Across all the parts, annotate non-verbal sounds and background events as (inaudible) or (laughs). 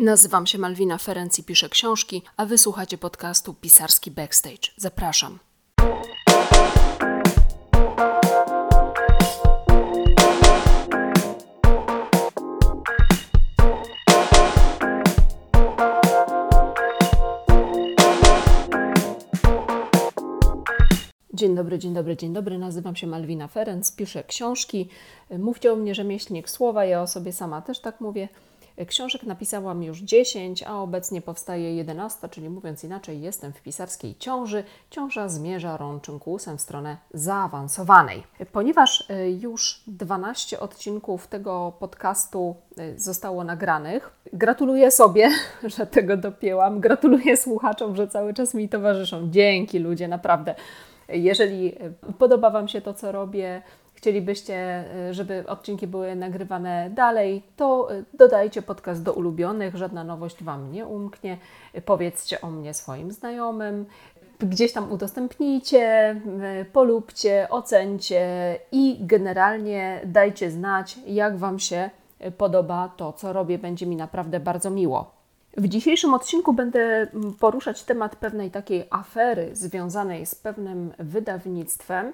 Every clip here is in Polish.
Nazywam się Malwina Ferenc i piszę książki, a wysłuchacie podcastu Pisarski Backstage. Zapraszam. Dzień dobry, dzień dobry, dzień dobry. Nazywam się Malwina Ferenc, piszę książki. Mówcie o mnie rzemieślnik słowa, ja o sobie sama też tak mówię. Książek napisałam już 10, a obecnie powstaje 11, czyli mówiąc inaczej, jestem w pisarskiej ciąży. Ciąża zmierza rączynkusem w stronę zaawansowanej. Ponieważ e, już 12 odcinków tego podcastu e, zostało nagranych, gratuluję sobie, (laughs) że tego dopięłam. Gratuluję słuchaczom, że cały czas mi towarzyszą. Dzięki ludzie, naprawdę. Jeżeli podoba Wam się to, co robię, chcielibyście, e, żeby odcinki były nagrywane dalej, to e, dodajcie podcast do ulubionych, żadna nowość Wam nie umknie. Powiedzcie o mnie swoim znajomym, gdzieś tam udostępnijcie, polubcie, ocencie i generalnie dajcie znać, jak Wam się podoba to, co robię. Będzie mi naprawdę bardzo miło. W dzisiejszym odcinku będę poruszać temat pewnej takiej afery związanej z pewnym wydawnictwem.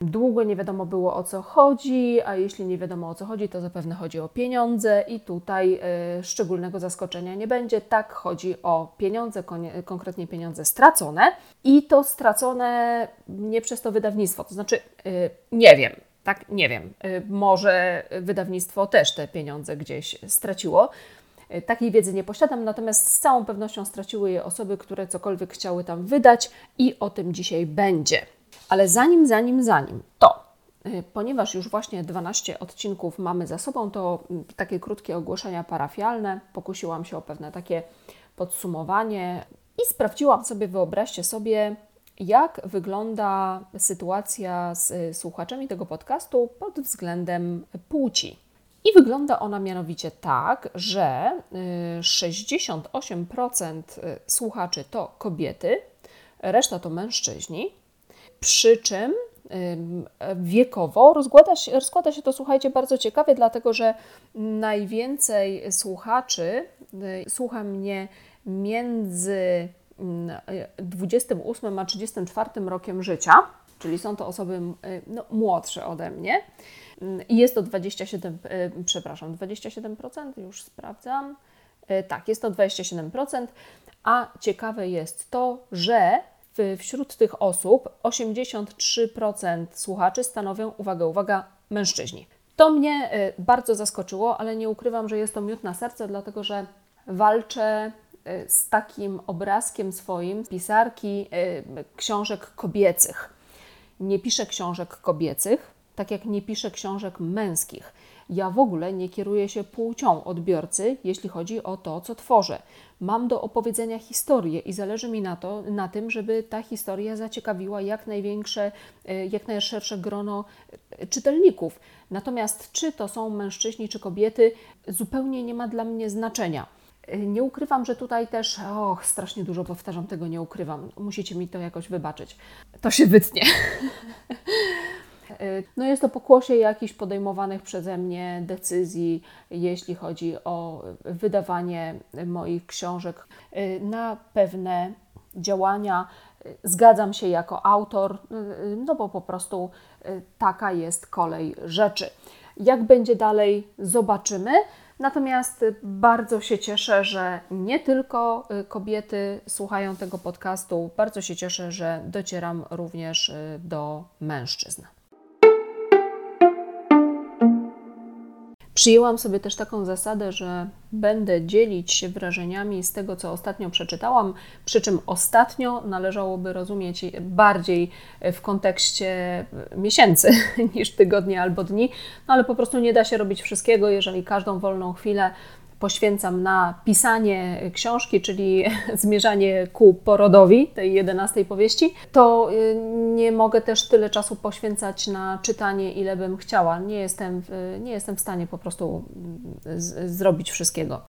Długo nie wiadomo było o co chodzi, a jeśli nie wiadomo o co chodzi, to zapewne chodzi o pieniądze i tutaj y, szczególnego zaskoczenia nie będzie. Tak, chodzi o pieniądze, konkretnie pieniądze stracone i to stracone nie przez to wydawnictwo, to znaczy y, nie wiem, tak, nie wiem, y, może wydawnictwo też te pieniądze gdzieś straciło. Takiej wiedzy nie posiadam, natomiast z całą pewnością straciły je osoby, które cokolwiek chciały tam wydać i o tym dzisiaj będzie. Ale zanim, zanim, zanim to, y, ponieważ już właśnie 12 odcinków mamy za sobą, to mm, takie krótkie ogłoszenia parafialne. Pokusiłam się o pewne takie podsumowanie i sprawdziłam sobie, wyobraźcie sobie, jak wygląda sytuacja z y, słuchaczami tego podcastu pod względem płci. I wygląda ona mianowicie tak, że 68% y, słuchaczy to kobiety, reszta to mężczyźni, przy czym wiekowo rozkłada się, rozkłada się to, słuchajcie, bardzo ciekawie, dlatego że najwięcej słuchaczy y, słucha mnie między 28 mm, a 34 rokiem życia, czyli są to osoby y, no, młodsze ode mnie. I jest to 27, y, przepraszam, 27%, już sprawdzam. Tak, jest to 27%, a ciekawe jest to, że wśród tych osób 83% słuchaczy stanowią, uwaga, uwaga, mężczyźni. To mnie y, bardzo zaskoczyło, ale nie ukrywam, że jest to miód na serce, dlatego że walczę y, z takim obrazkiem swoim pisarki y, książek kobiecych. Nie piszę książek kobiecych, tak jak nie piszę książek męskich. Ja w ogóle nie kieruję się płcią odbiorcy, jeśli chodzi o to, co tworzę. Mam do opowiedzenia historię i zależy mi na, to, na tym, żeby ta historia zaciekawiła jak największe, e, jak najszersze grono e, czytelników. Natomiast czy to są mężczyźni czy kobiety, zupełnie nie ma dla mnie znaczenia. E, nie ukrywam, że tutaj też, och, strasznie dużo powtarzam, tego nie ukrywam. Musicie mi to jakoś wybaczyć. To się wytnie. (laughs) No jest to pokłosie jakichś podejmowanych przeze mnie decyzji, jeśli chodzi o wydawanie moich książek na pewne działania. Zgadzam się jako autor, no bo po prostu taka jest kolej rzeczy. Jak będzie dalej, zobaczymy. Natomiast bardzo się cieszę, że nie tylko kobiety słuchają tego podcastu, bardzo się cieszę, że docieram również do mężczyzn. Przyjęłam sobie też taką zasadę, że będę dzielić się wrażeniami z tego, co ostatnio przeczytałam, przy czym ostatnio należałoby rozumieć bardziej w kontekście miesięcy (laughs) niż tygodni albo dni, no ale po prostu nie da się robić wszystkiego, jeżeli każdą wolną chwilę poświęcam na pisanie książki, czyli (laughs) zmierzanie ku porodowi tej jedenastej powieści, to y, nie mogę też tyle czasu poświęcać na czytanie, ile bym chciała. Nie jestem, nie jestem w stanie po prostu z, zrobić wszystkiego.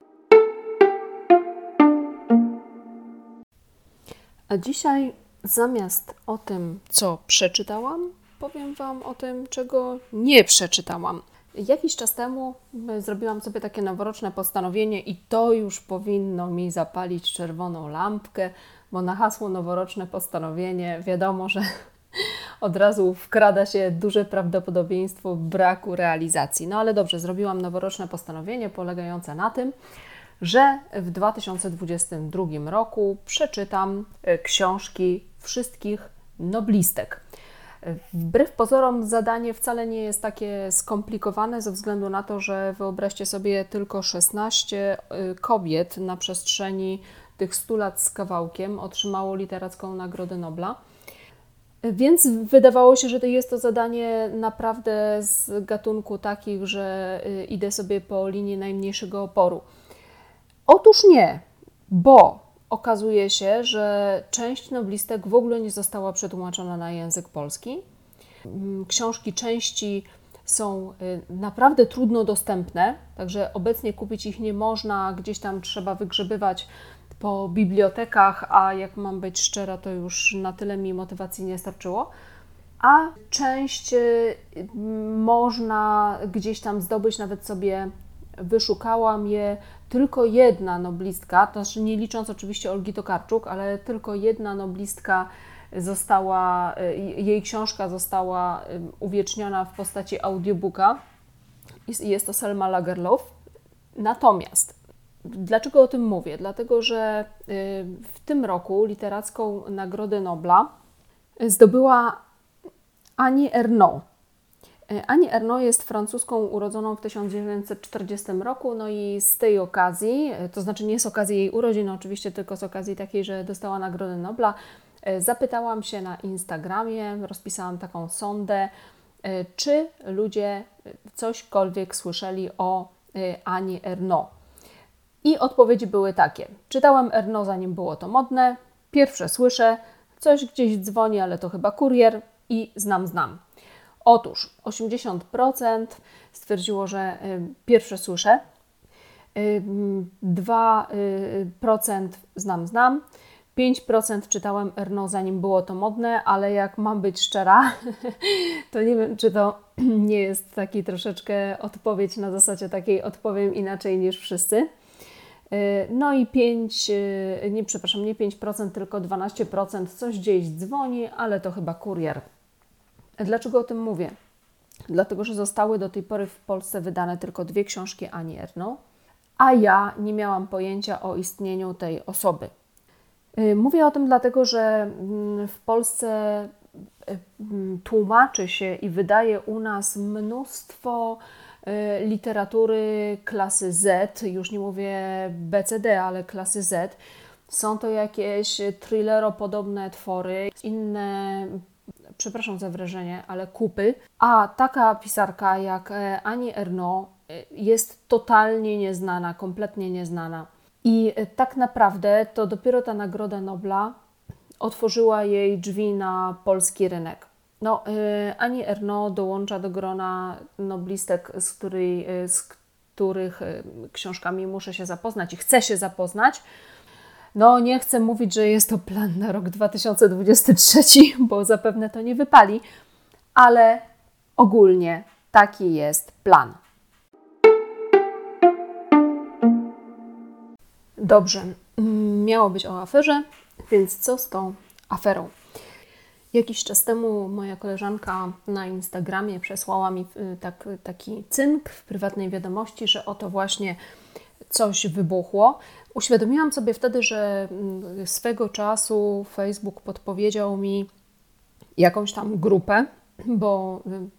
A dzisiaj zamiast o tym, co przeczytałam, powiem Wam o tym, czego nie przeczytałam. Jakiś czas temu y, zrobiłam sobie takie noworoczne postanowienie i to już powinno mi zapalić czerwoną lampkę, bo na hasło noworoczne postanowienie wiadomo, że (laughs) od razu wkrada się duże prawdopodobieństwo braku realizacji. No ale dobrze, zrobiłam noworoczne postanowienie polegające na tym, że w 2022 roku przeczytam y, książki wszystkich noblistek. Wbrew pozorom zadanie wcale nie jest takie skomplikowane ze względu na to, że wyobraźcie sobie tylko 16 y, kobiet na przestrzeni tych 100 lat z kawałkiem otrzymało literacką Nagrodę Nobla. Więc wydawało się, że jest to zadanie naprawdę z gatunku takich, że y, idę sobie po linii najmniejszego oporu. Otóż nie, bo okazuje się, że część noblistek w ogóle nie została przetłumaczona na język polski. Mm, książki części są y, naprawdę trudno dostępne, także obecnie kupić ich nie można, gdzieś tam trzeba wygrzebywać po bibliotekach, a jak mam być szczera, to już na tyle mi motywacji nie starczyło. A część y, można gdzieś tam zdobyć, nawet sobie wyszukałam je tylko jedna noblistka, to znaczy nie licząc oczywiście Olgi Tokarczuk, ale tylko jedna noblistka została, y, jej książka została y, uwieczniona w postaci audiobooka. Jest to Selma Lagerlof. Natomiast Dlaczego o tym mówię? Dlatego, że y, w tym roku literacką Nagrodę Nobla zdobyła Annie Ernaux. E, Annie Ernaux jest francuską urodzoną w 1940 roku, no i z tej okazji, e, to znaczy nie z okazji jej urodzin, oczywiście tylko z okazji takiej, że dostała Nagrodę Nobla, e, zapytałam się na Instagramie, rozpisałam taką sondę, czy ludzie cośkolwiek słyszeli o Ani Ernaux. I odpowiedzi były takie. Czytałem Ernaux zanim było to modne, pierwsze słyszę, coś gdzieś dzwoni, ale to chyba kurier i znam, znam. Otóż 80% stwierdziło, że y, pierwsze słyszę, 2% y, znam, znam, 5% czytałem Erno zanim było to modne, ale jak mam być szczera, (laughs) to nie wiem, czy to (clears throat) nie jest taki troszeczkę odpowiedź na zasadzie takiej odpowiem inaczej niż wszyscy. Y, no i 5, nie przepraszam, nie 5%, tylko 12% coś gdzieś dzwoni, ale to chyba kurier. Dlaczego o tym mówię? Dlatego, że zostały do tej pory w Polsce wydane tylko dwie książki Ani Erno, a ja nie miałam pojęcia o istnieniu tej osoby. Y, mówię o tym dlatego, że mm, w Polsce y, mm, tłumaczy się i wydaje u nas mnóstwo y, literatury klasy Z, już nie mówię BCD, ale klasy Z. Są to jakieś thrilleropodobne twory, inne przepraszam za wrażenie, ale kupy, a taka pisarka jak e, Ani Ernaux e, jest totalnie nieznana, kompletnie nieznana. I e, tak naprawdę to dopiero ta Nagroda Nobla otworzyła jej drzwi na polski rynek. No, Ani Ernaux dołącza do grona noblistek, z, której, z których książkami muszę się zapoznać i chcę się zapoznać. No, nie chcę mówić, że jest to plan na rok 2023, bo zapewne to nie wypali, ale ogólnie taki jest plan. Dobrze, mm, miało być o aferze, więc co z tą aferą? Jakiś czas temu moja koleżanka na Instagramie przesłała mi y, tak, taki cynk w prywatnej wiadomości, że oto właśnie coś wybuchło. Uświadomiłam sobie wtedy, że mm, swego czasu Facebook podpowiedział mi jakąś tam grupę, bo mm,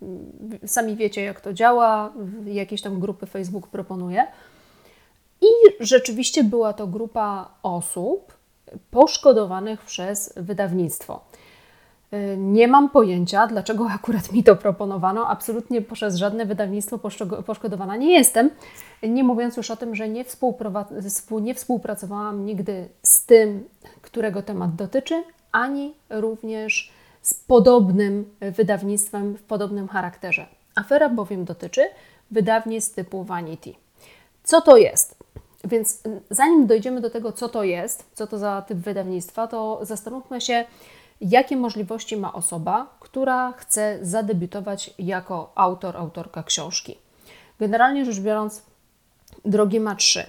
sami wiecie, jak to działa, jakieś tam grupy Facebook proponuje. I rzeczywiście była to grupa osób poszkodowanych przez wydawnictwo. Nie mam pojęcia, dlaczego akurat mi to proponowano. Absolutnie przez żadne wydawnictwo poszkodowana nie jestem. Nie mówiąc już o tym, że nie, nie współpracowałam nigdy z tym, którego temat dotyczy, ani również z podobnym wydawnictwem w podobnym charakterze. Afera bowiem dotyczy wydawnictw typu Vanity. Co to jest? Więc zanim dojdziemy do tego, co to jest, co to za typ wydawnictwa, to zastanówmy się, jakie możliwości ma osoba, która chce zadebiutować jako autor, autorka książki. Generalnie rzecz biorąc, drogi ma trzy.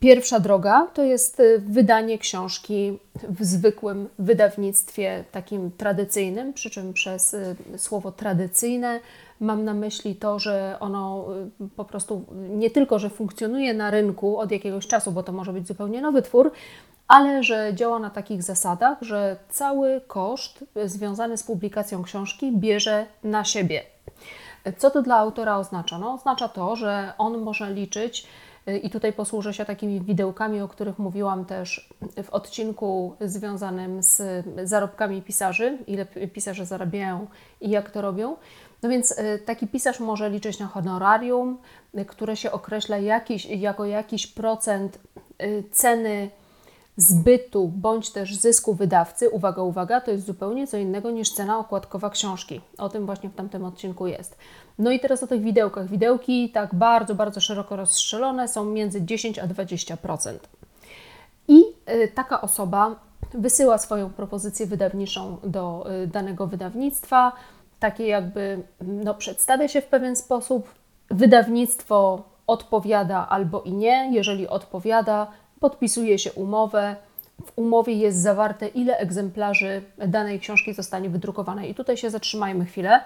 Pierwsza droga to jest y, wydanie książki w zwykłym wydawnictwie, takim tradycyjnym, przy czym przez y, słowo tradycyjne mam na myśli to, że ono y, po prostu nie tylko, że funkcjonuje na rynku od jakiegoś czasu, bo to może być zupełnie nowy twór, ale że działa na takich zasadach, że cały koszt związany z publikacją książki bierze na siebie. Co to dla autora oznacza? No, oznacza to, że on może liczyć i tutaj posłużę się takimi widełkami, o których mówiłam też w odcinku związanym z zarobkami pisarzy, ile pisarze zarabiają i jak to robią. No więc y, taki pisarz może liczyć na honorarium, które się określa jakiś, jako jakiś procent y, ceny zbytu bądź też zysku wydawcy. Uwaga, uwaga, to jest zupełnie co innego niż cena okładkowa książki. O tym właśnie w tamtym odcinku jest. No i teraz o tych widełkach. Widełki tak bardzo, bardzo szeroko rozstrzelone są między 10 a 20%. I y, taka osoba wysyła swoją propozycję wydawniczą do y, danego wydawnictwa, takie jakby no, przedstawia się w pewien sposób. Wydawnictwo odpowiada albo i nie. Jeżeli odpowiada, podpisuje się umowę. W umowie jest zawarte, ile egzemplarzy danej książki zostanie wydrukowane. I tutaj się zatrzymajmy chwilę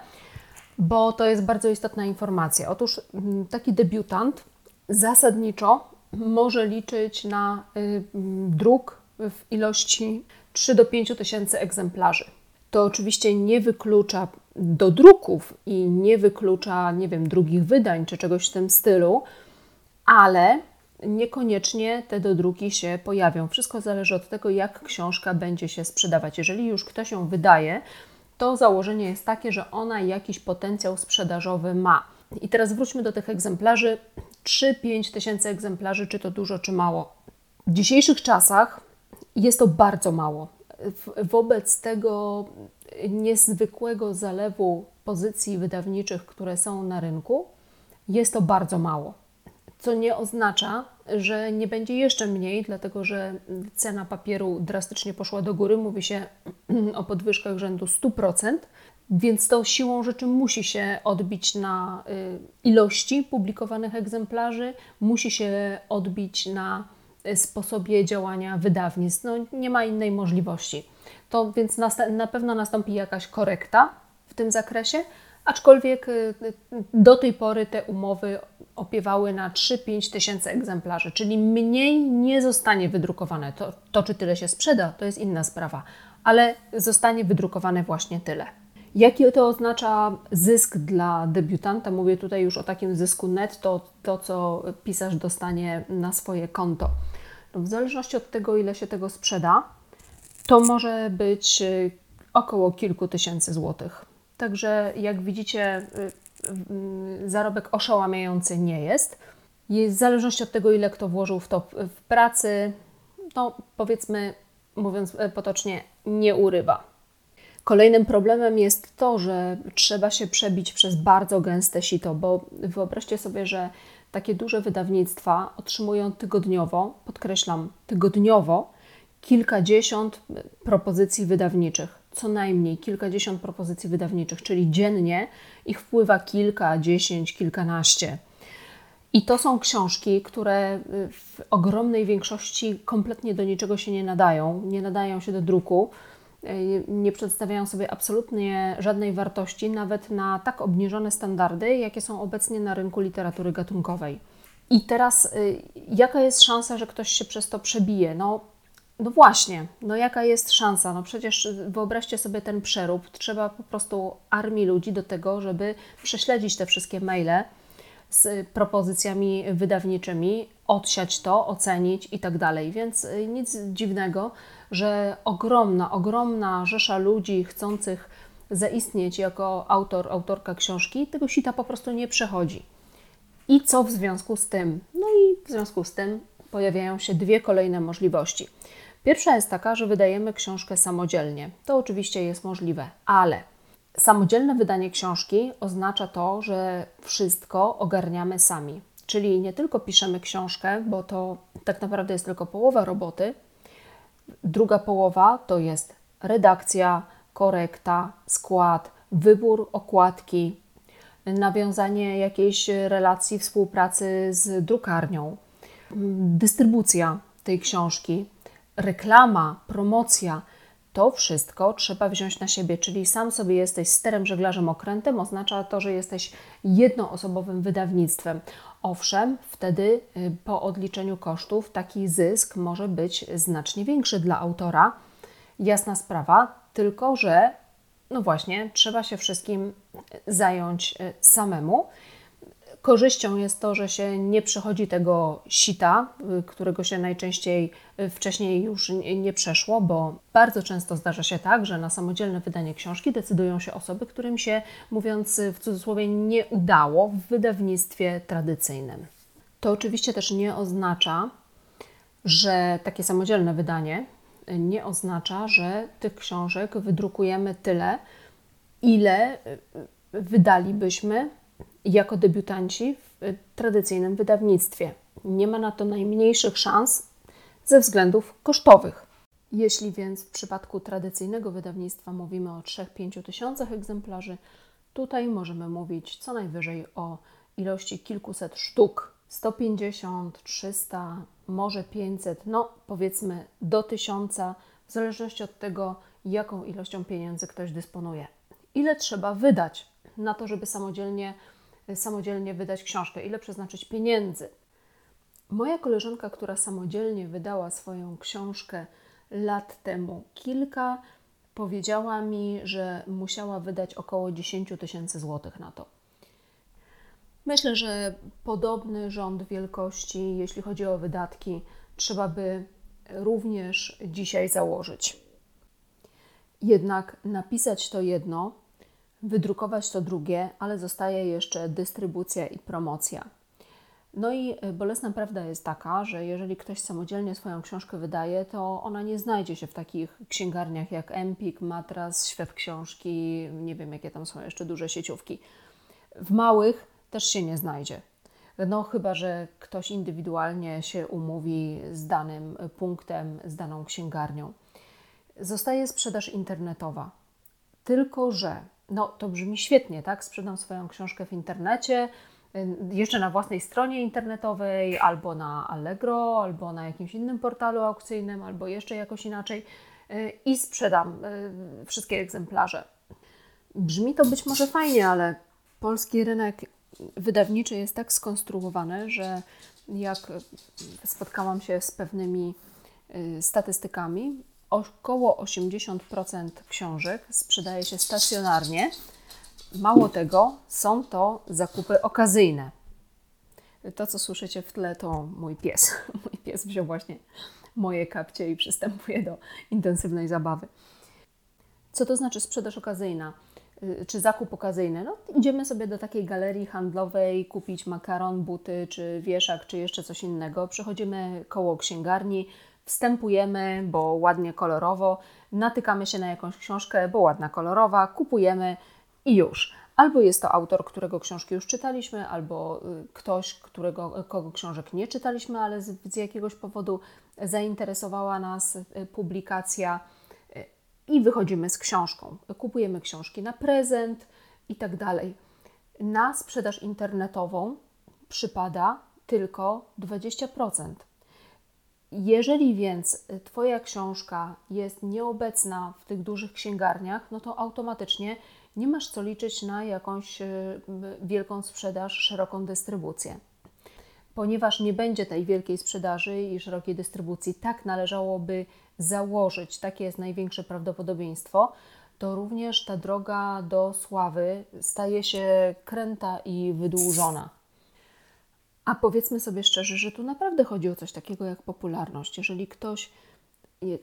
bo to jest bardzo istotna informacja. Otóż mm, taki debiutant zasadniczo może liczyć na y, mm, druk w ilości 3 do 5 tysięcy egzemplarzy. To oczywiście nie wyklucza do druków i nie wyklucza, nie wiem, drugich wydań czy czegoś w tym stylu, ale niekoniecznie te dodruki się pojawią. Wszystko zależy od tego, jak książka będzie się sprzedawać. Jeżeli już ktoś ją wydaje, to założenie jest takie, że ona jakiś potencjał sprzedażowy ma. I teraz wróćmy do tych egzemplarzy. 3-5 tysięcy egzemplarzy, czy to dużo, czy mało? W dzisiejszych czasach jest to bardzo mało. Wobec tego niezwykłego zalewu pozycji wydawniczych, które są na rynku, jest to bardzo mało. Co nie oznacza, że nie będzie jeszcze mniej, dlatego że cena papieru drastycznie poszła do góry. Mówi się (clears throat) o podwyżkach rzędu 100%, więc to siłą rzeczy musi się odbić na y, ilości publikowanych egzemplarzy, musi się odbić na y, sposobie działania wydawnictw. No, nie ma innej możliwości. To więc na pewno nastąpi jakaś korekta w tym zakresie, aczkolwiek y, do tej pory te umowy opiewały na 3-5 tysięcy egzemplarzy, czyli mniej nie zostanie wydrukowane. To, to, czy tyle się sprzeda, to jest inna sprawa, ale zostanie wydrukowane właśnie tyle. Jaki to oznacza zysk dla debiutanta? Mówię tutaj już o takim zysku netto, to co pisarz dostanie na swoje konto. No w zależności od tego, ile się tego sprzeda, to może być y, około kilku tysięcy złotych. Także jak widzicie, y, zarobek oszałamiający nie jest. Jest w zależności od tego, ile kto włożył w to w pracy, no powiedzmy, mówiąc e, potocznie, nie urywa. Kolejnym problemem jest to, że trzeba się przebić przez bardzo gęste sito, bo wyobraźcie sobie, że takie duże wydawnictwa otrzymują tygodniowo, podkreślam, tygodniowo kilkadziesiąt propozycji wydawniczych co najmniej kilkadziesiąt propozycji wydawniczych, czyli dziennie ich wpływa kilka, dziesięć, kilkanaście. I to są książki, które y, w ogromnej większości kompletnie do niczego się nie nadają, nie nadają się do druku, y, nie przedstawiają sobie absolutnie żadnej wartości, nawet na tak obniżone standardy, jakie są obecnie na rynku literatury gatunkowej. I teraz, y, jaka jest szansa, że ktoś się przez to przebije? No, no właśnie, no jaka jest szansa? No przecież wyobraźcie sobie ten przerób. Trzeba po prostu armii ludzi do tego, żeby prześledzić te wszystkie maile z propozycjami wydawniczymi, odsiać to, ocenić i tak dalej. Więc y, nic dziwnego, że ogromna, ogromna rzesza ludzi chcących zaistnieć jako autor, autorka książki, tego sita po prostu nie przechodzi. I co w związku z tym? No i w związku z tym pojawiają się dwie kolejne możliwości. Pierwsza jest taka, że wydajemy książkę samodzielnie. To oczywiście jest możliwe, ale samodzielne wydanie książki oznacza to, że wszystko ogarniamy sami. Czyli nie tylko piszemy książkę, bo to tak naprawdę jest tylko połowa roboty. Druga połowa to jest redakcja, korekta, skład, wybór okładki, nawiązanie jakiejś relacji, współpracy z drukarnią, dystrybucja tej książki, reklama, promocja. To wszystko trzeba wziąć na siebie, czyli sam sobie jesteś sterem, żeglarzem, okrętem, oznacza to, że jesteś jednoosobowym wydawnictwem. Owszem, wtedy y, po odliczeniu kosztów taki zysk może być znacznie większy dla autora. Jasna sprawa, tylko że no właśnie, trzeba się wszystkim zająć y, samemu. Korzyścią jest to, że się nie przechodzi tego sita, y, którego się najczęściej y, wcześniej już nie przeszło, bo bardzo często zdarza się tak, że na samodzielne wydanie książki decydują się osoby, którym się, mówiąc w cudzysłowie, nie udało w wydawnictwie tradycyjnym. To oczywiście też nie oznacza, że takie samodzielne wydanie nie oznacza, że tych książek wydrukujemy tyle, ile wydalibyśmy jako debiutanci w y, tradycyjnym wydawnictwie. Nie ma na to najmniejszych szans ze względów kosztowych. Jeśli więc w przypadku tradycyjnego wydawnictwa mówimy o 3-5 tysiącach egzemplarzy, tutaj możemy mówić co najwyżej o ilości kilkuset sztuk 150, 300, może 500, no powiedzmy do 1000, w zależności od tego, jaką ilością pieniędzy ktoś dysponuje. Ile trzeba wydać na to, żeby samodzielnie samodzielnie wydać książkę, ile przeznaczyć pieniędzy. Moja koleżanka, która samodzielnie wydała swoją książkę lat temu kilka, powiedziała mi, że musiała wydać około 10 tysięcy złotych na to. Myślę, że podobny rząd wielkości, jeśli chodzi o wydatki, trzeba by również dzisiaj założyć. Jednak napisać to jedno, wydrukować to drugie, ale zostaje jeszcze dystrybucja i promocja. No i e, bolesna prawda jest taka, że jeżeli ktoś samodzielnie swoją książkę wydaje, to ona nie znajdzie się w takich księgarniach jak Empik, Matras, Świat Książki, nie wiem jakie tam są jeszcze duże sieciówki. W małych też się nie znajdzie. No chyba, że ktoś indywidualnie się umówi z danym punktem, z daną księgarnią. Zostaje sprzedaż internetowa. Tylko, że no to brzmi świetnie, tak? Sprzedam swoją książkę w internecie, y, jeszcze na własnej stronie internetowej, albo na Allegro, albo na jakimś innym portalu aukcyjnym, albo jeszcze jakoś inaczej y, i sprzedam y, wszystkie egzemplarze. Brzmi to być może fajnie, ale polski rynek wydawniczy jest tak skonstruowany, że jak spotkałam się z pewnymi statystykami, około 80% książek sprzedaje się stacjonarnie. Mało tego, są to zakupy okazyjne. To, co słyszycie w tle, to mój pies. (laughs) Mój pies wziął właśnie moje kapcie i przystępuje do intensywnej zabawy. Co to znaczy sprzedaż okazyjna? Y, czy zakup okazyjny? No, idziemy sobie do takiej galerii handlowej kupić makaron, buty, czy wieszak, czy jeszcze coś innego. Przechodzimy koło księgarni, wstępujemy, bo ładnie kolorowo, natykamy się na jakąś książkę, bo ładna kolorowa, kupujemy i już. Albo jest to autor, którego książki już czytaliśmy, albo y, ktoś, którego, kogo książek nie czytaliśmy, ale z, z jakiegoś powodu zainteresowała nas y, publikacja y, i wychodzimy z książką. Kupujemy książki na prezent i tak dalej. Na sprzedaż internetową przypada tylko 20%. Jeżeli więc Twoja książka jest nieobecna w tych dużych księgarniach, no to automatycznie nie masz co liczyć na jakąś y, wielką sprzedaż, szeroką dystrybucję. Ponieważ nie będzie tej wielkiej sprzedaży i szerokiej dystrybucji, tak należałoby założyć, takie jest największe prawdopodobieństwo, to również ta droga do sławy staje się kręta i wydłużona. A powiedzmy sobie szczerze, że tu naprawdę chodzi o coś takiego jak popularność. Jeżeli ktoś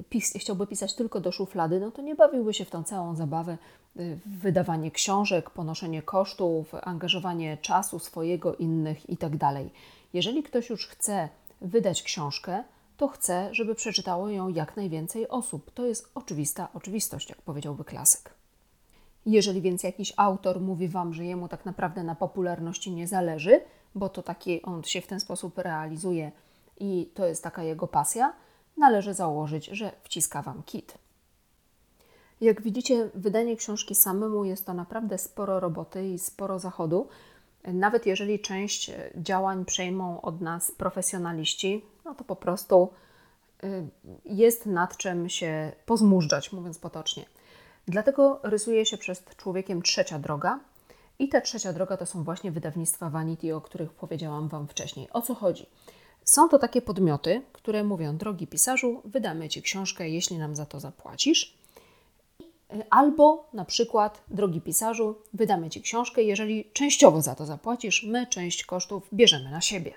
pis chciałby pisać tylko do szuflady, no to nie bawiłby się w tą całą zabawę, y, wydawanie książek, ponoszenie kosztów, angażowanie czasu swojego, innych itd. Tak Jeżeli ktoś już chce wydać książkę, to chce, żeby przeczytało ją jak najwięcej osób. To jest oczywista oczywistość, jak powiedziałby klasyk. Jeżeli więc jakiś autor mówi Wam, że jemu tak naprawdę na popularności nie zależy, bo to taki on się w ten sposób realizuje i to jest taka jego pasja, należy założyć, że wciska Wam kit. Jak widzicie, wydanie książki samemu jest to naprawdę sporo roboty i sporo zachodu. Nawet jeżeli część działań przejmą od nas profesjonaliści, no to po prostu y, jest nad czym się pozmużdżać, mówiąc potocznie. Dlatego rysuje się przed człowiekiem trzecia droga. I ta trzecia droga to są właśnie wydawnictwa Vanity, o których powiedziałam Wam wcześniej. O co chodzi? Są to takie podmioty, które mówią: Drogi pisarzu, wydamy Ci książkę, jeśli nam za to zapłacisz. Albo na przykład, drogi pisarzu, wydamy Ci książkę, jeżeli częściowo za to zapłacisz, my część kosztów bierzemy na siebie.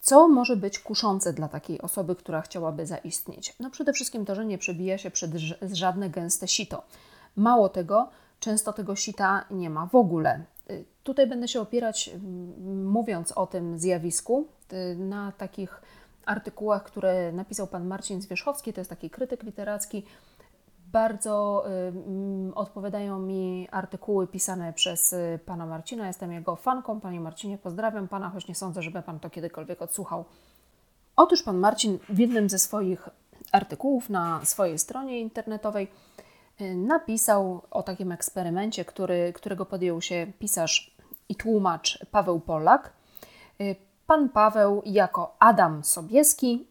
Co może być kuszące dla takiej osoby, która chciałaby zaistnieć? No przede wszystkim to, że nie przebija się przez żadne gęste sito. Mało tego, często tego sita nie ma w ogóle. Y, tutaj będę się opierać, mówiąc o tym zjawisku, y, na takich artykułach, które napisał pan Marcin Zwierzchowski, to jest taki krytyk literacki. Bardzo y, odpowiadają mi artykuły pisane przez pana Marcina. Jestem jego fanką. Panie Marcinie, pozdrawiam pana, choć nie sądzę, żeby pan to kiedykolwiek odsłuchał. Otóż pan Marcin w jednym ze swoich artykułów na swojej stronie internetowej napisał o takim eksperymencie, który, którego podjął się pisarz i tłumacz Paweł Polak. Y, pan Paweł jako Adam Sobieski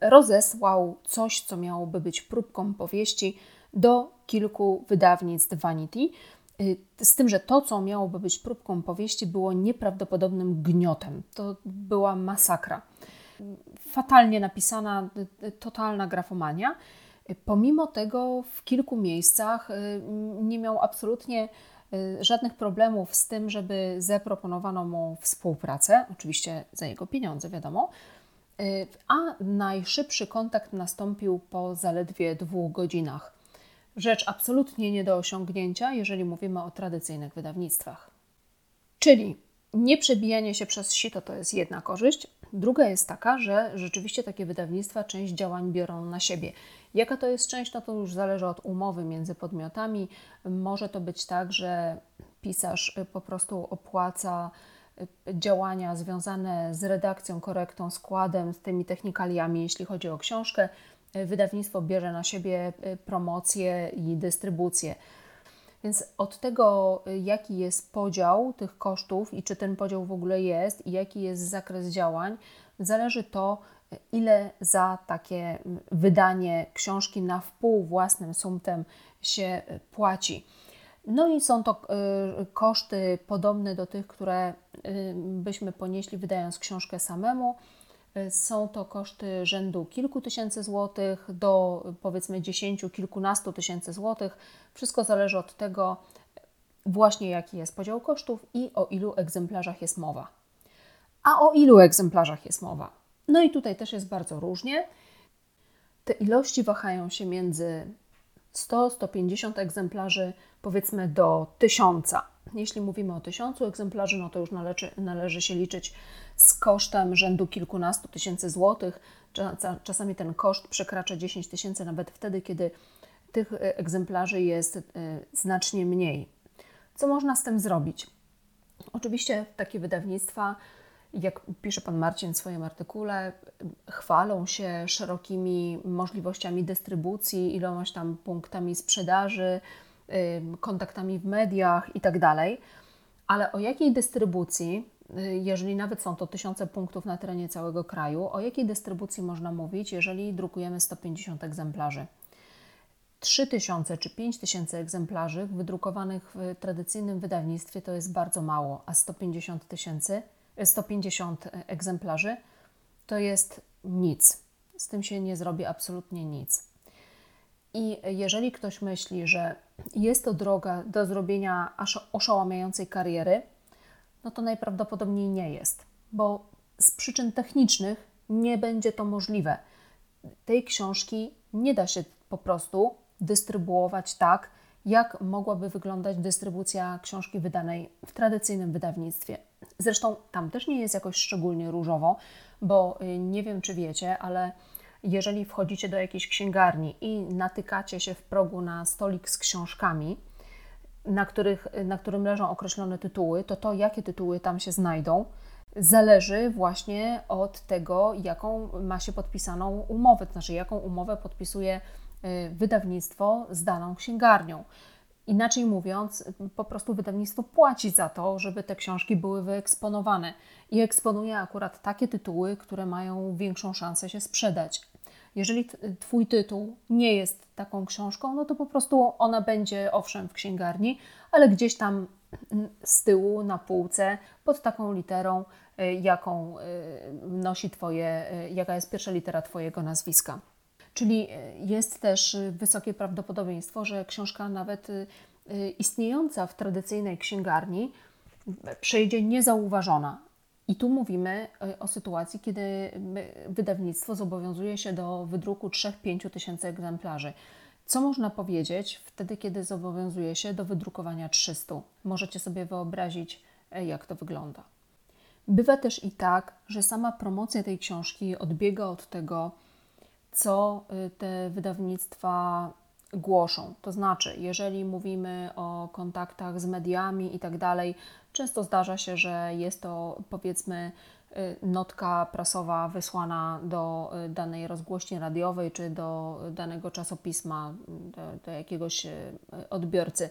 rozesłał coś, co miałoby być próbką powieści do kilku wydawnictw Vanity. Y, z tym, że to, co miałoby być próbką powieści, było nieprawdopodobnym gniotem. To była masakra. Fatalnie napisana, totalna grafomania. Pomimo tego w kilku miejscach y, nie miał absolutnie y, żadnych problemów z tym, żeby zaproponowano mu współpracę, oczywiście za jego pieniądze, wiadomo. Y, a najszybszy kontakt nastąpił po zaledwie dwóch godzinach. Rzecz absolutnie nie do osiągnięcia, jeżeli mówimy o tradycyjnych wydawnictwach. Czyli nieprzebijanie się przez sito to jest jedna korzyść. Druga jest taka, że rzeczywiście takie wydawnictwa część działań biorą na siebie. Jaka to jest część, no to już zależy od umowy między podmiotami. Może to być tak, że pisarz po prostu opłaca y, działania związane z redakcją, korektą, składem, z tymi technikaliami, jeśli chodzi o książkę. Wydawnictwo bierze na siebie y, promocję i dystrybucję. Więc od tego, y, jaki jest podział tych kosztów i czy ten podział w ogóle jest i jaki jest zakres działań, zależy to, ile za takie wydanie książki na wpół własnym sumtem się płaci. No i są to y, koszty podobne do tych, które y, byśmy ponieśli wydając książkę samemu. Są to koszty rzędu kilku tysięcy złotych do powiedzmy dziesięciu, kilkunastu tysięcy złotych. Wszystko zależy od tego właśnie jaki jest podział kosztów i o ilu egzemplarzach jest mowa. A o ilu egzemplarzach jest mowa? No i tutaj też jest bardzo różnie. Te ilości wahają się między 100-150 egzemplarzy, powiedzmy do 1000. Jeśli mówimy o 1000 egzemplarzy, no to już należy, należy się liczyć z kosztem rzędu kilkunastu tysięcy złotych. Czasami ten koszt przekracza 10 tysięcy, nawet wtedy, kiedy tych e, egzemplarzy jest e, znacznie mniej. Co można z tym zrobić? Oczywiście takie wydawnictwa jak pisze pan Marcin w swoim artykule, chwalą się szerokimi możliwościami dystrybucji, ilość tam punktami sprzedaży, kontaktami w mediach itd. Tak Ale o jakiej dystrybucji, y, jeżeli nawet są to tysiące punktów na terenie całego kraju, o jakiej dystrybucji można mówić, jeżeli drukujemy 150 egzemplarzy? 3000 czy 5000 egzemplarzy wydrukowanych w tradycyjnym wydawnictwie to jest bardzo mało, a 150 tysięcy 150 egzemplarzy, to jest nic. Z tym się nie zrobi absolutnie nic. I jeżeli ktoś myśli, że jest to droga do zrobienia aż oszałamiającej kariery, no to najprawdopodobniej nie jest, bo z przyczyn technicznych nie będzie to możliwe. Tej książki nie da się po prostu dystrybuować tak, jak mogłaby wyglądać dystrybucja książki wydanej w tradycyjnym wydawnictwie. Zresztą tam też nie jest jakoś szczególnie różowo, bo y, nie wiem, czy wiecie, ale jeżeli wchodzicie do jakiejś księgarni i natykacie się w progu na stolik z książkami, na, których, na którym leżą określone tytuły, to to, jakie tytuły tam się znajdą, zależy właśnie od tego, jaką ma się podpisaną umowę, to znaczy jaką umowę podpisuje wydawnictwo z daną księgarnią. Inaczej mówiąc, po prostu wydawnictwo płaci za to, żeby te książki były wyeksponowane i eksponuje akurat takie tytuły, które mają większą szansę się sprzedać. Jeżeli Twój tytuł nie jest taką książką, no to po prostu ona będzie owszem w księgarni, ale gdzieś tam z tyłu na półce pod taką literą, y, jaką y, nosi Twoje, y, jaka jest pierwsza litera Twojego nazwiska. Czyli jest też wysokie prawdopodobieństwo, że książka nawet istniejąca w tradycyjnej księgarni przejdzie niezauważona. I tu mówimy o sytuacji, kiedy wydawnictwo zobowiązuje się do wydruku 3-5 tysięcy egzemplarzy. Co można powiedzieć wtedy, kiedy zobowiązuje się do wydrukowania 300? Możecie sobie wyobrazić, e, jak to wygląda. Bywa też i tak, że sama promocja tej książki odbiega od tego, co e, te wydawnictwa głoszą. To znaczy, jeżeli mówimy o kontaktach z mediami i tak dalej, często zdarza się, że jest to powiedzmy Y, notka prasowa wysłana do y, danej rozgłośni radiowej czy do danego czasopisma, do, do jakiegoś y, odbiorcy.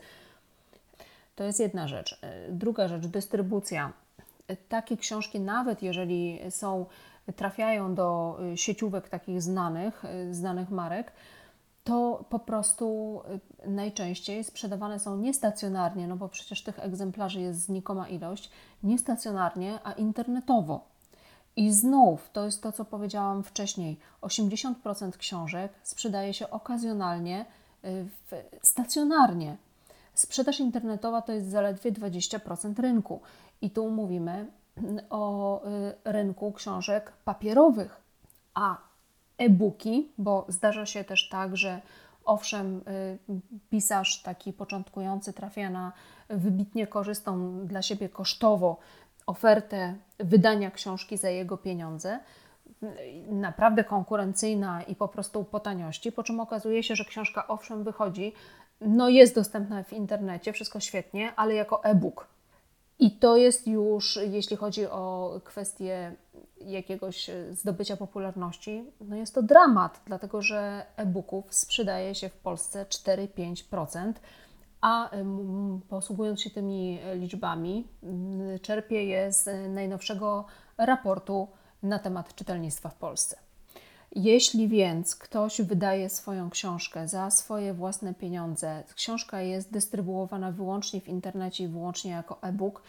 To jest jedna rzecz. Druga rzecz, dystrybucja. Takie książki, nawet jeżeli są, trafiają do sieciówek takich znanych, znanych marek, to po prostu najczęściej sprzedawane są niestacjonarnie, no bo przecież tych egzemplarzy jest znikoma ilość, niestacjonarnie, a internetowo. I znów, to jest to, co powiedziałam wcześniej, 80% książek sprzedaje się okazjonalnie, y, stacjonarnie. Sprzedaż internetowa to jest zaledwie 20% rynku. I tu mówimy o y, rynku książek papierowych, a e-booki, bo zdarza się też tak, że owszem, y, pisarz taki początkujący trafia na wybitnie korzystną dla siebie kosztowo ofertę wydania książki za jego pieniądze, naprawdę konkurencyjna i po prostu po taniości, po czym okazuje się, że książka owszem wychodzi, no jest dostępna w internecie, wszystko świetnie, ale jako e-book. I to jest już, jeśli chodzi o kwestię jakiegoś zdobycia popularności, no jest to dramat, dlatego że e-booków sprzedaje się w Polsce 4-5% a posługując się tymi liczbami, czerpię je z najnowszego raportu na temat czytelnictwa w Polsce. Jeśli więc ktoś wydaje swoją książkę za swoje własne pieniądze, książka jest dystrybuowana wyłącznie w internecie i wyłącznie jako e-book,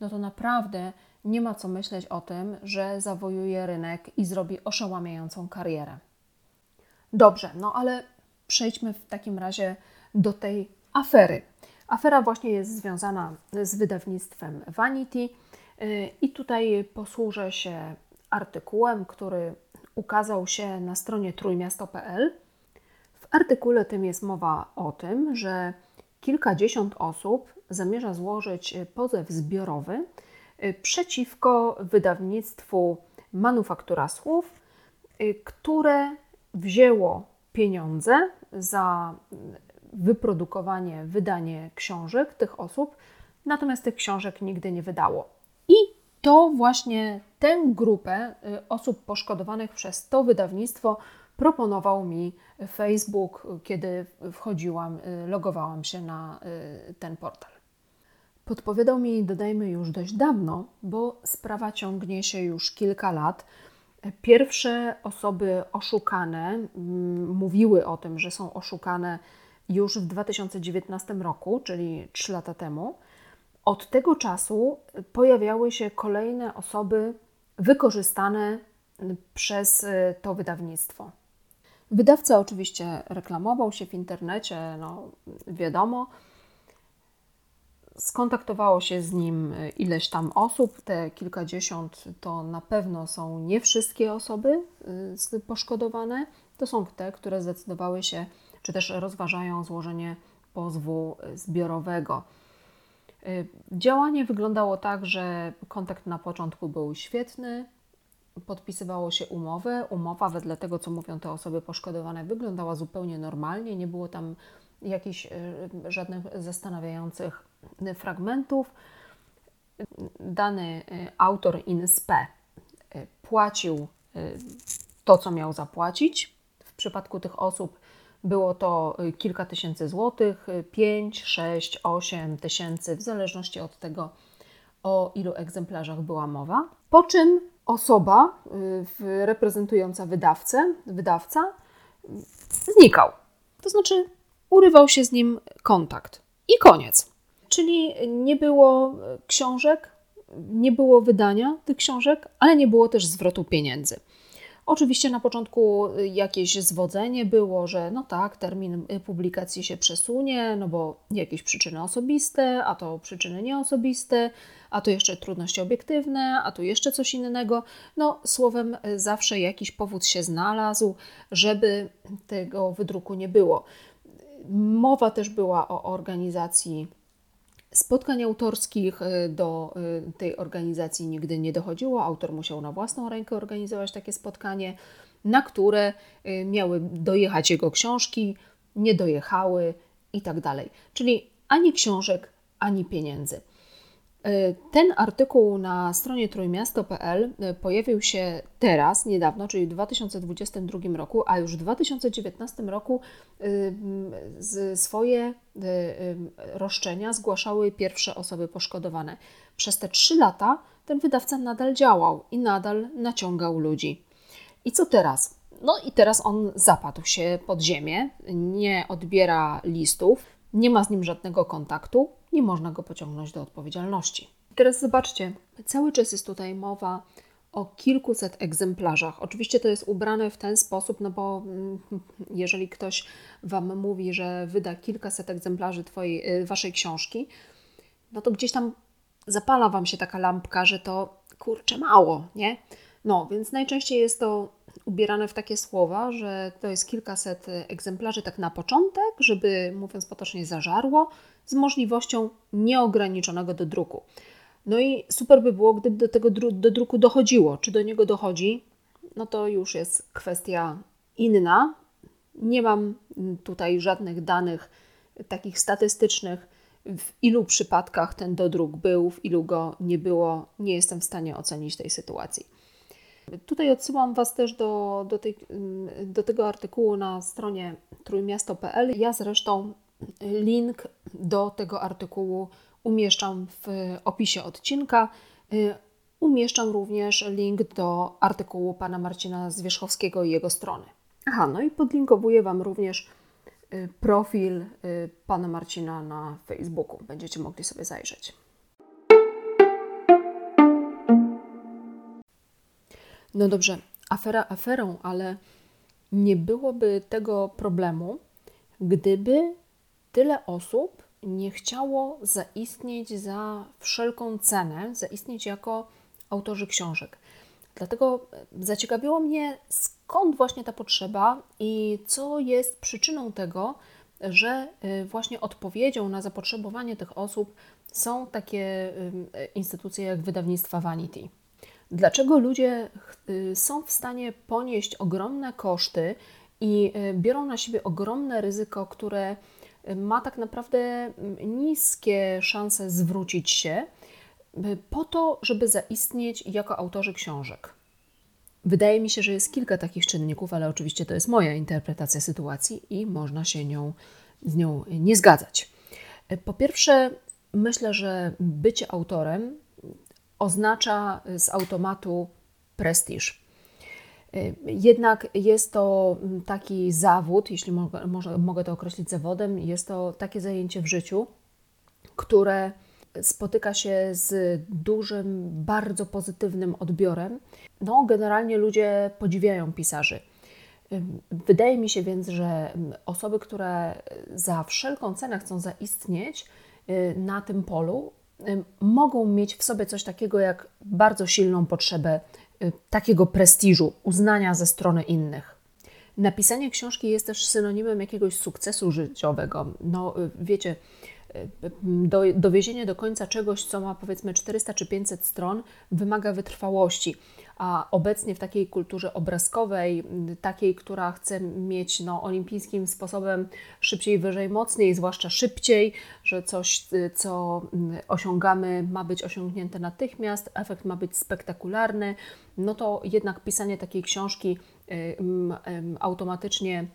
no to naprawdę nie ma co myśleć o tym, że zawojuje rynek i zrobi oszałamiającą karierę. Dobrze, no ale przejdźmy w takim razie do tej afery. Afera właśnie jest związana z wydawnictwem Vanity y, i tutaj posłużę się artykułem, który ukazał się na stronie trójmiasto.pl. W artykule tym jest mowa o tym, że kilkadziesiąt osób zamierza złożyć pozew zbiorowy y, przeciwko wydawnictwu Manufaktura Słów, y, które wzięło pieniądze za wyprodukowanie, wydanie książek tych osób, natomiast tych książek nigdy nie wydało. I to właśnie tę grupę y, osób poszkodowanych przez to wydawnictwo proponował mi Facebook, kiedy wchodziłam, y, logowałam się na y, ten portal. Podpowiadał mi, dodajmy, już dość dawno, bo sprawa ciągnie się już kilka lat. Pierwsze osoby oszukane mm, mówiły o tym, że są oszukane już w 2019 roku, czyli 3 lata temu. Od tego czasu pojawiały się kolejne osoby wykorzystane przez y, to wydawnictwo. Wydawca oczywiście reklamował się w internecie, no wiadomo. Skontaktowało się z nim ileś tam osób, te kilkadziesiąt to na pewno są nie wszystkie osoby y, poszkodowane, to są te, które zdecydowały się czy też rozważają złożenie pozwu zbiorowego. Y, działanie wyglądało tak, że kontakt na początku był świetny, podpisywało się umowę. Umowa, wedle tego, co mówią te osoby poszkodowane, wyglądała zupełnie normalnie, nie było tam jakichś y, żadnych zastanawiających fragmentów. Dany y, autor in spe płacił to, co miał zapłacić. W przypadku tych osób Było to kilka tysięcy złotych, 5, 6, 8 tysięcy, w zależności od tego, o ilu egzemplarzach była mowa. Po czym osoba reprezentująca wydawcę, wydawca znikał. To znaczy urywał się z nim kontakt. I koniec. Czyli nie było książek, nie było wydania tych książek, ale nie było też zwrotu pieniędzy. Oczywiście na początku jakieś zwodzenie było, że no tak, termin publikacji się przesunie, no bo jakieś przyczyny osobiste, a to przyczyny nieosobiste, a to jeszcze trudności obiektywne, a tu jeszcze coś innego. No, słowem, zawsze jakiś powód się znalazł, żeby tego wydruku nie było. Mowa też była o organizacji spotkań autorskich. Do y, tej organizacji nigdy nie dochodziło. Autor musiał na własną rękę organizować takie spotkanie, na które y, miały dojechać jego książki, nie dojechały i tak dalej. Czyli ani książek, ani pieniędzy. E, ten artykuł na stronie trójmiasto.pl e, pojawił się teraz, niedawno, czyli w 2022 roku, a już w 2019 roku e, swoje roszczenia zgłaszały pierwsze osoby poszkodowane. Przez te trzy lata ten wydawca nadal działał i nadal naciągał ludzi. I co teraz? No i teraz on zapadł się pod ziemię, nie odbiera listów, nie ma z nim żadnego kontaktu, nie można go pociągnąć do odpowiedzialności. Teraz zobaczcie, cały czas jest tutaj mowa o kilkuset egzemplarzach. Oczywiście to jest ubrane w ten sposób, no bo mm, jeżeli ktoś Wam mówi, że wyda kilkaset egzemplarzy twojej, y, Waszej książki, no to gdzieś tam zapala Wam się taka lampka, że to kurczę mało, nie? No, więc najczęściej jest to ubierane w takie słowa, że to jest kilkaset egzemplarzy tak na początek, żeby, mówiąc potocznie, zażarło, z możliwością nieograniczonego do druku. No i super by było, gdyby do tego dru do druku dochodziło. Czy do niego dochodzi? No to już jest kwestia inna. Nie mam tutaj żadnych danych takich statystycznych, w ilu przypadkach ten dodruk był, w ilu go nie było. Nie jestem w stanie ocenić tej sytuacji. Tutaj odsyłam Was też do, do, tej, do tego artykułu na stronie trójmiasto.pl. Ja zresztą link do tego artykułu umieszczam w opisie odcinka. Umieszczam również link do artykułu pana Marcina Zwierzchowskiego i jego strony. Aha, no i podlinkowuję Wam również y, profil y, pana Marcina na Facebooku. Będziecie mogli sobie zajrzeć. No dobrze, afera aferą, ale nie byłoby tego problemu, gdyby tyle osób nie chciało zaistnieć za wszelką cenę, zaistnieć jako autorzy książek. Dlatego zaciekawiło mnie, skąd właśnie ta potrzeba i co jest przyczyną tego, że y, właśnie odpowiedzią na zapotrzebowanie tych osób są takie y, instytucje jak wydawnictwa Vanity. Dlaczego ludzie y, są w stanie ponieść ogromne koszty i biorą na siebie ogromne ryzyko, które ma tak naprawdę mm, niskie szanse zwrócić się y, po to, żeby zaistnieć jako autorzy książek. Wydaje mi się, że jest kilka takich czynników, ale oczywiście to jest moja interpretacja sytuacji i można się nią, z nią nie zgadzać. Y, po pierwsze, myślę, że bycie autorem oznacza z automatu prestiż. Jednak jest to taki zawód, jeśli mogę, mogę to określić zawodem, jest to takie zajęcie w życiu, które spotyka się z dużym, bardzo pozytywnym odbiorem. No, generalnie ludzie podziwiają pisarzy. Wydaje mi się więc, że osoby, które za wszelką cenę chcą zaistnieć y, na tym polu, mogą mieć w sobie coś takiego jak bardzo silną potrzebę takiego prestiżu, uznania ze strony innych. Napisanie książki jest też synonimem jakiegoś sukcesu życiowego. No, y, wiecie, do, dowiezienie do końca czegoś, co ma powiedzmy 400 czy 500 stron, wymaga wytrwałości. A obecnie w takiej kulturze obrazkowej, takiej, która chce mieć no, olimpijskim sposobem szybciej, wyżej, mocniej, zwłaszcza szybciej, że coś, co osiągamy, ma być osiągnięte natychmiast, efekt ma być spektakularny, no to jednak pisanie takiej książki automatycznie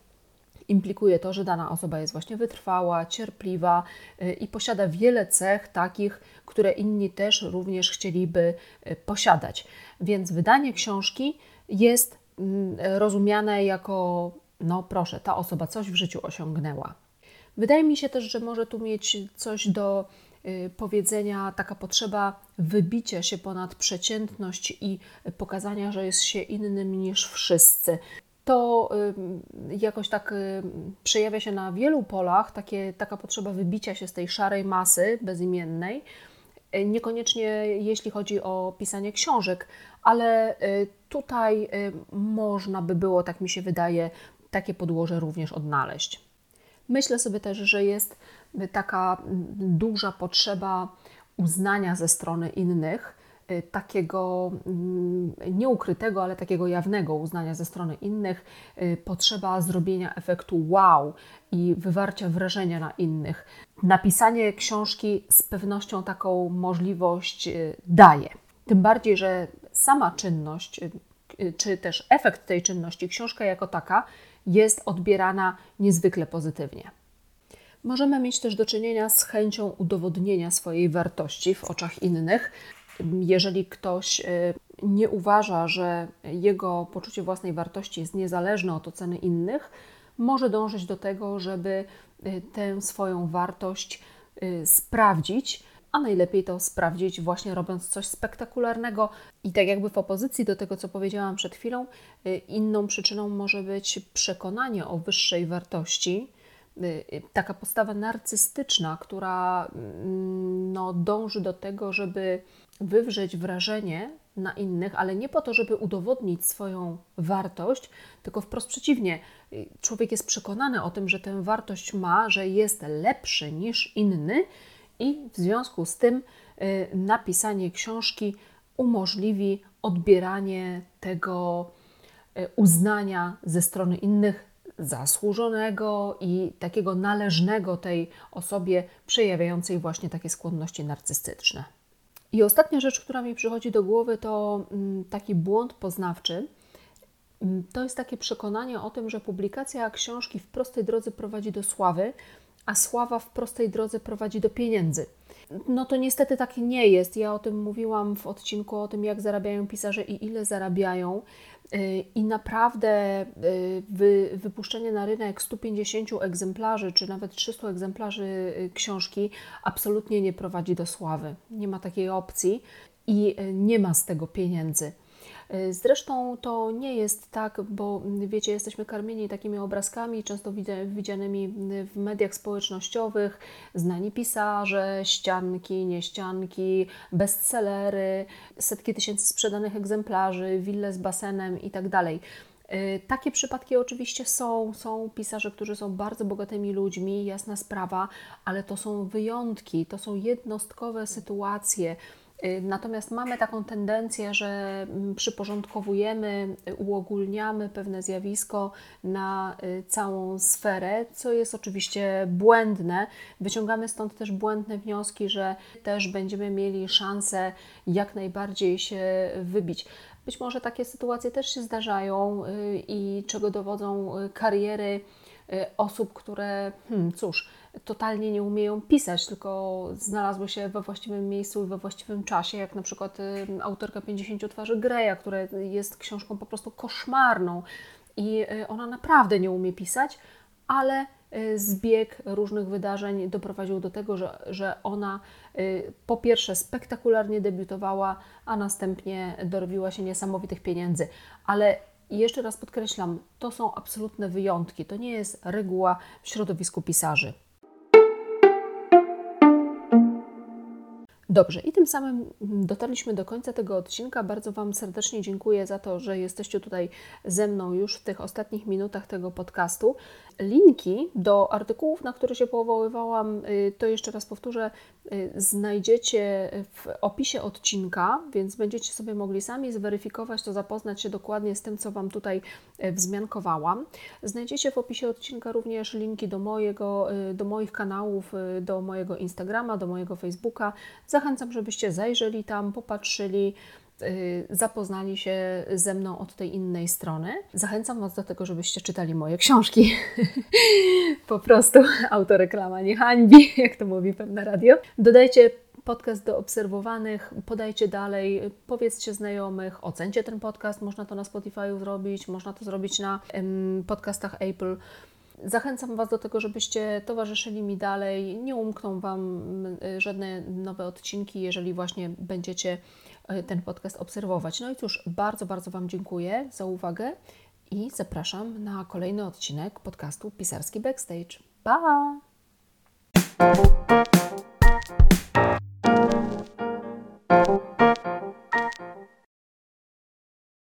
implikuje to, że dana osoba jest właśnie wytrwała, cierpliwa y, i posiada wiele cech takich, które inni też również chcieliby y, posiadać. Więc wydanie książki jest mm, rozumiane jako, no proszę, ta osoba coś w życiu osiągnęła. Wydaje mi się też, że może tu mieć coś do y, powiedzenia taka potrzeba wybicia się ponad przeciętność i pokazania, że jest się innym niż wszyscy. To jakoś tak przejawia się na wielu polach, takie, taka potrzeba wybicia się z tej szarej masy bezimiennej. Niekoniecznie jeśli chodzi o pisanie książek, ale tutaj można by było, tak mi się wydaje, takie podłoże również odnaleźć. Myślę sobie też, że jest taka duża potrzeba uznania ze strony innych, takiego mm, nieukrytego, ale takiego jawnego uznania ze strony innych, y, potrzeba zrobienia efektu wow i wywarcia wrażenia na innych. Napisanie książki z pewnością taką możliwość y, daje. Tym bardziej, że sama czynność, czy też efekt tej czynności, książka jako taka, jest odbierana niezwykle pozytywnie. Możemy mieć też do czynienia z chęcią udowodnienia swojej wartości w oczach innych. Jeżeli ktoś y, nie uważa, że jego poczucie własnej wartości jest niezależne od oceny innych, może dążyć do tego, żeby y, tę swoją wartość y, sprawdzić, a najlepiej to sprawdzić właśnie robiąc coś spektakularnego. I tak jakby w opozycji do tego, co powiedziałam przed chwilą, inną przyczyną może być przekonanie o wyższej wartości, taka postawa narcystyczna, która mm, no, dąży do tego, żeby wywrzeć wrażenie na innych, ale nie po to, żeby udowodnić swoją wartość, tylko wprost przeciwnie. Człowiek jest przekonany o tym, że tę wartość ma, że jest lepszy niż inny i w związku z tym y, napisanie książki umożliwi odbieranie tego y, uznania ze strony innych zasłużonego i takiego należnego tej osobie przejawiającej właśnie takie skłonności narcystyczne. I ostatnia rzecz, która mi przychodzi do głowy, to mm, taki błąd poznawczy. Mm, to jest takie przekonanie o tym, że publikacja książki w prostej drodze prowadzi do sławy, a sława w prostej drodze prowadzi do pieniędzy. No to niestety tak nie jest. Ja o tym mówiłam w odcinku o tym, jak zarabiają pisarze i ile zarabiają. Y, I naprawdę y, wy, wypuszczenie na rynek 150 egzemplarzy, czy nawet 300 egzemplarzy y, książki absolutnie nie prowadzi do sławy. Nie ma takiej opcji i nie ma z tego pieniędzy. Zresztą to nie jest tak, bo wiecie, jesteśmy karmieni takimi obrazkami, często widzianymi w mediach społecznościowych, znani pisarze, ścianki, nieścianki, bestsellery, setki tysięcy sprzedanych egzemplarzy, wille z basenem itd. Tak e, takie przypadki oczywiście są. Są pisarze, którzy są bardzo bogatymi ludźmi, jasna sprawa, ale to są wyjątki, to są jednostkowe sytuacje. Y, natomiast mamy taką tendencję, że mm, przyporządkowujemy, uogólniamy pewne zjawisko na y, całą sferę, co jest oczywiście błędne. Wyciągamy stąd też błędne wnioski, że też będziemy mieli szansę jak najbardziej się wybić. Być może takie sytuacje też się zdarzają y, i czego dowodzą kariery osób, które, hmm, cóż, totalnie nie umieją pisać, tylko znalazły się we właściwym miejscu i we właściwym czasie, jak na przykład y, autorka 50 twarzy Greya, która jest książką po prostu koszmarną i y, ona naprawdę nie umie pisać, ale y, zbieg różnych wydarzeń doprowadził do tego, że, że ona po pierwsze spektakularnie debiutowała, a następnie dorobiła się niesamowitych pieniędzy. Ale jeszcze raz podkreślam, to są absolutne wyjątki, to nie jest reguła w środowisku pisarzy. Dobrze, i tym samym dotarliśmy do końca tego odcinka. Bardzo Wam serdecznie dziękuję za to, że jesteście tutaj ze mną już w tych ostatnich minutach tego podcastu. Linki do artykułów, na które się powoływałam, y, to jeszcze raz powtórzę, y, znajdziecie w opisie odcinka, więc będziecie sobie mogli sami zweryfikować to, zapoznać się dokładnie z tym, co Wam tutaj y, wzmiankowałam. Znajdziecie w opisie odcinka również linki do, mojego, do moich kanałów, do mojego Instagrama, do mojego Facebooka. Zachęcam, żebyście zajrzeli tam, popatrzyli y, zapoznali się ze mną od tej innej strony. Zachęcam Was do tego, żebyście czytali moje książki. (laughs) po prostu autoreklama nie hańbi, (laughs) jak to mówi pewne radio. Dodajcie podcast do obserwowanych, podajcie dalej, powiedzcie znajomych, ocencie ten podcast. Można to na Spotify zrobić, można to zrobić na podcastach Apple. Zachęcam Was do tego, żebyście towarzyszyli mi dalej. Nie umkną Wam y, żadne nowe odcinki, jeżeli właśnie będziecie y, ten podcast obserwować. No i cóż, bardzo, bardzo Wam dziękuję za uwagę i zapraszam na kolejny odcinek podcastu Pisarski Backstage. Pa!